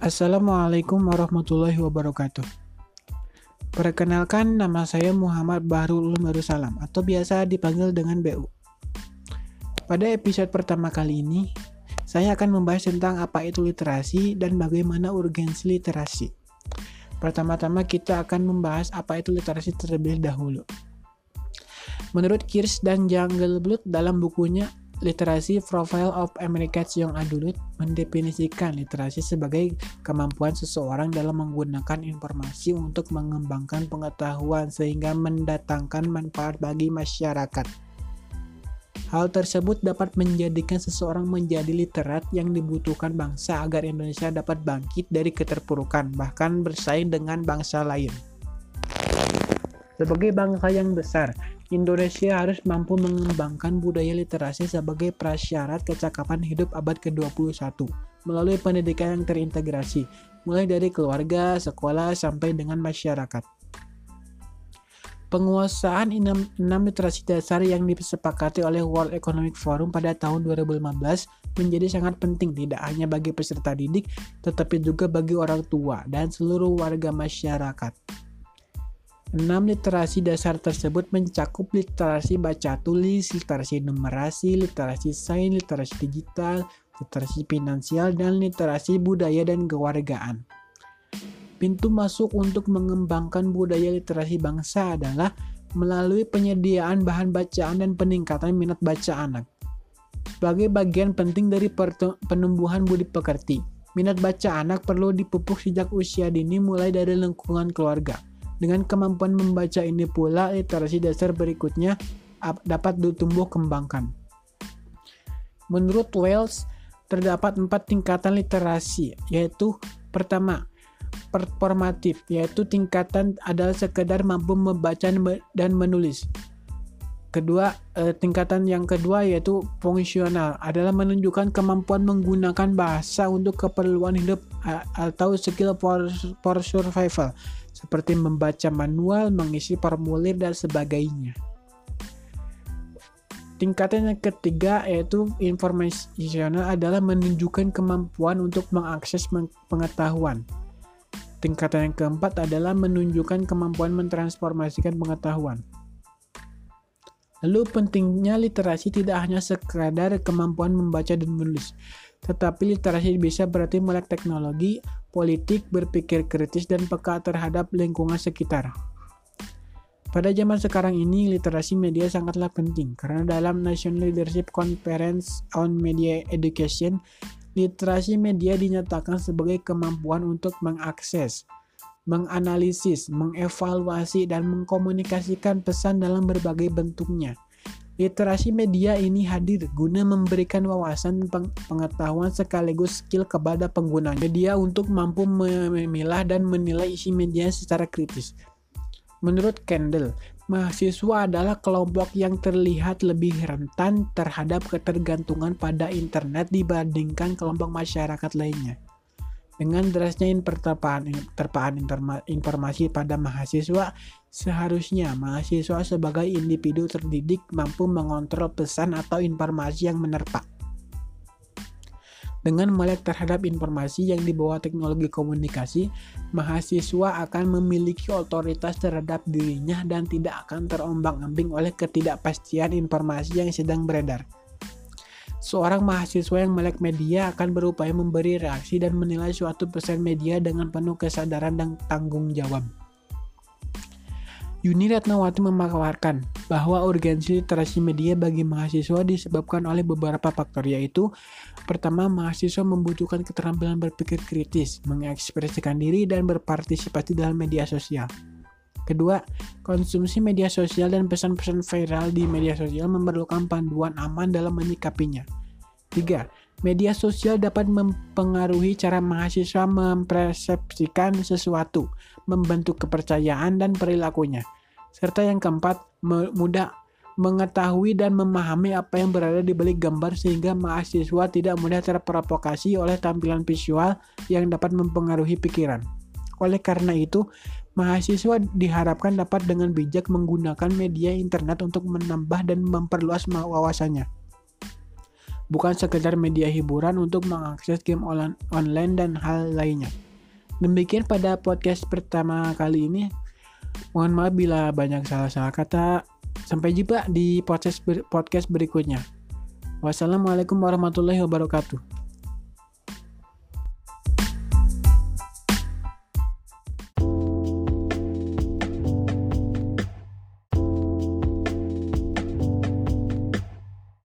Assalamualaikum warahmatullahi wabarakatuh. Perkenalkan nama saya Muhammad Bahrul Salam atau biasa dipanggil dengan BU. Pada episode pertama kali ini, saya akan membahas tentang apa itu literasi dan bagaimana urgensi literasi. Pertama-tama kita akan membahas apa itu literasi terlebih dahulu. Menurut Kirsch dan Jungle Blood dalam bukunya Literasi Profile of America's Young Adult mendefinisikan literasi sebagai kemampuan seseorang dalam menggunakan informasi untuk mengembangkan pengetahuan sehingga mendatangkan manfaat bagi masyarakat. Hal tersebut dapat menjadikan seseorang menjadi literat yang dibutuhkan bangsa agar Indonesia dapat bangkit dari keterpurukan, bahkan bersaing dengan bangsa lain. Sebagai bangsa yang besar, Indonesia harus mampu mengembangkan budaya literasi sebagai prasyarat kecakapan hidup abad ke-21 melalui pendidikan yang terintegrasi, mulai dari keluarga, sekolah, sampai dengan masyarakat. Penguasaan 6, 6 literasi dasar yang disepakati oleh World Economic Forum pada tahun 2015 menjadi sangat penting tidak hanya bagi peserta didik, tetapi juga bagi orang tua dan seluruh warga masyarakat. Enam literasi dasar tersebut mencakup literasi baca tulis, literasi numerasi, literasi sains, literasi digital, literasi finansial, dan literasi budaya dan kewargaan. Pintu masuk untuk mengembangkan budaya literasi bangsa adalah melalui penyediaan bahan bacaan dan peningkatan minat baca anak. Sebagai bagian penting dari penumbuhan budi pekerti, minat baca anak perlu dipupuk sejak usia dini mulai dari lingkungan keluarga. Dengan kemampuan membaca ini pula, literasi dasar berikutnya dapat ditumbuh kembangkan. Menurut Wells, terdapat empat tingkatan literasi, yaitu pertama, performatif, yaitu tingkatan adalah sekedar mampu membaca dan menulis. Kedua, eh, tingkatan yang kedua yaitu fungsional adalah menunjukkan kemampuan menggunakan bahasa untuk keperluan hidup atau skill for, for survival seperti membaca manual, mengisi formulir, dan sebagainya. Tingkatan yang ketiga yaitu informasional adalah menunjukkan kemampuan untuk mengakses pengetahuan. Tingkatan yang keempat adalah menunjukkan kemampuan mentransformasikan pengetahuan. Lalu pentingnya literasi tidak hanya sekadar kemampuan membaca dan menulis, tetapi literasi bisa berarti melek teknologi, politik, berpikir kritis, dan peka terhadap lingkungan sekitar. Pada zaman sekarang ini, literasi media sangatlah penting karena dalam National Leadership Conference on Media Education, literasi media dinyatakan sebagai kemampuan untuk mengakses, menganalisis, mengevaluasi, dan mengkomunikasikan pesan dalam berbagai bentuknya – Literasi media ini hadir guna memberikan wawasan pengetahuan sekaligus skill kepada pengguna media untuk mampu memilah dan menilai isi media secara kritis. Menurut Kendall, mahasiswa adalah kelompok yang terlihat lebih rentan terhadap ketergantungan pada internet dibandingkan kelompok masyarakat lainnya. Dengan derasnya terpaan, terpaan informasi pada mahasiswa, seharusnya mahasiswa sebagai individu terdidik mampu mengontrol pesan atau informasi yang menerpa. Dengan melek terhadap informasi yang dibawa teknologi komunikasi, mahasiswa akan memiliki otoritas terhadap dirinya dan tidak akan terombang-ambing oleh ketidakpastian informasi yang sedang beredar. Seorang mahasiswa yang melek media akan berupaya memberi reaksi dan menilai suatu pesan media dengan penuh kesadaran dan tanggung jawab. Yuni Ratnawati memaparkan bahwa urgensi literasi media bagi mahasiswa disebabkan oleh beberapa faktor yaitu pertama mahasiswa membutuhkan keterampilan berpikir kritis, mengekspresikan diri dan berpartisipasi dalam media sosial. Kedua, konsumsi media sosial dan pesan-pesan viral di media sosial memerlukan panduan aman dalam menyikapinya. Tiga, media sosial dapat mempengaruhi cara mahasiswa mempersepsikan sesuatu, membentuk kepercayaan dan perilakunya. Serta yang keempat, mudah mengetahui dan memahami apa yang berada di balik gambar sehingga mahasiswa tidak mudah terprovokasi oleh tampilan visual yang dapat mempengaruhi pikiran. Oleh karena itu, mahasiswa diharapkan dapat dengan bijak menggunakan media internet untuk menambah dan memperluas wawasannya. bukan sekedar media hiburan untuk mengakses game online dan hal lainnya. Demikian pada podcast pertama kali ini. Mohon maaf bila banyak salah-salah kata. Sampai jumpa di podcast podcast berikutnya. Wassalamualaikum warahmatullahi wabarakatuh.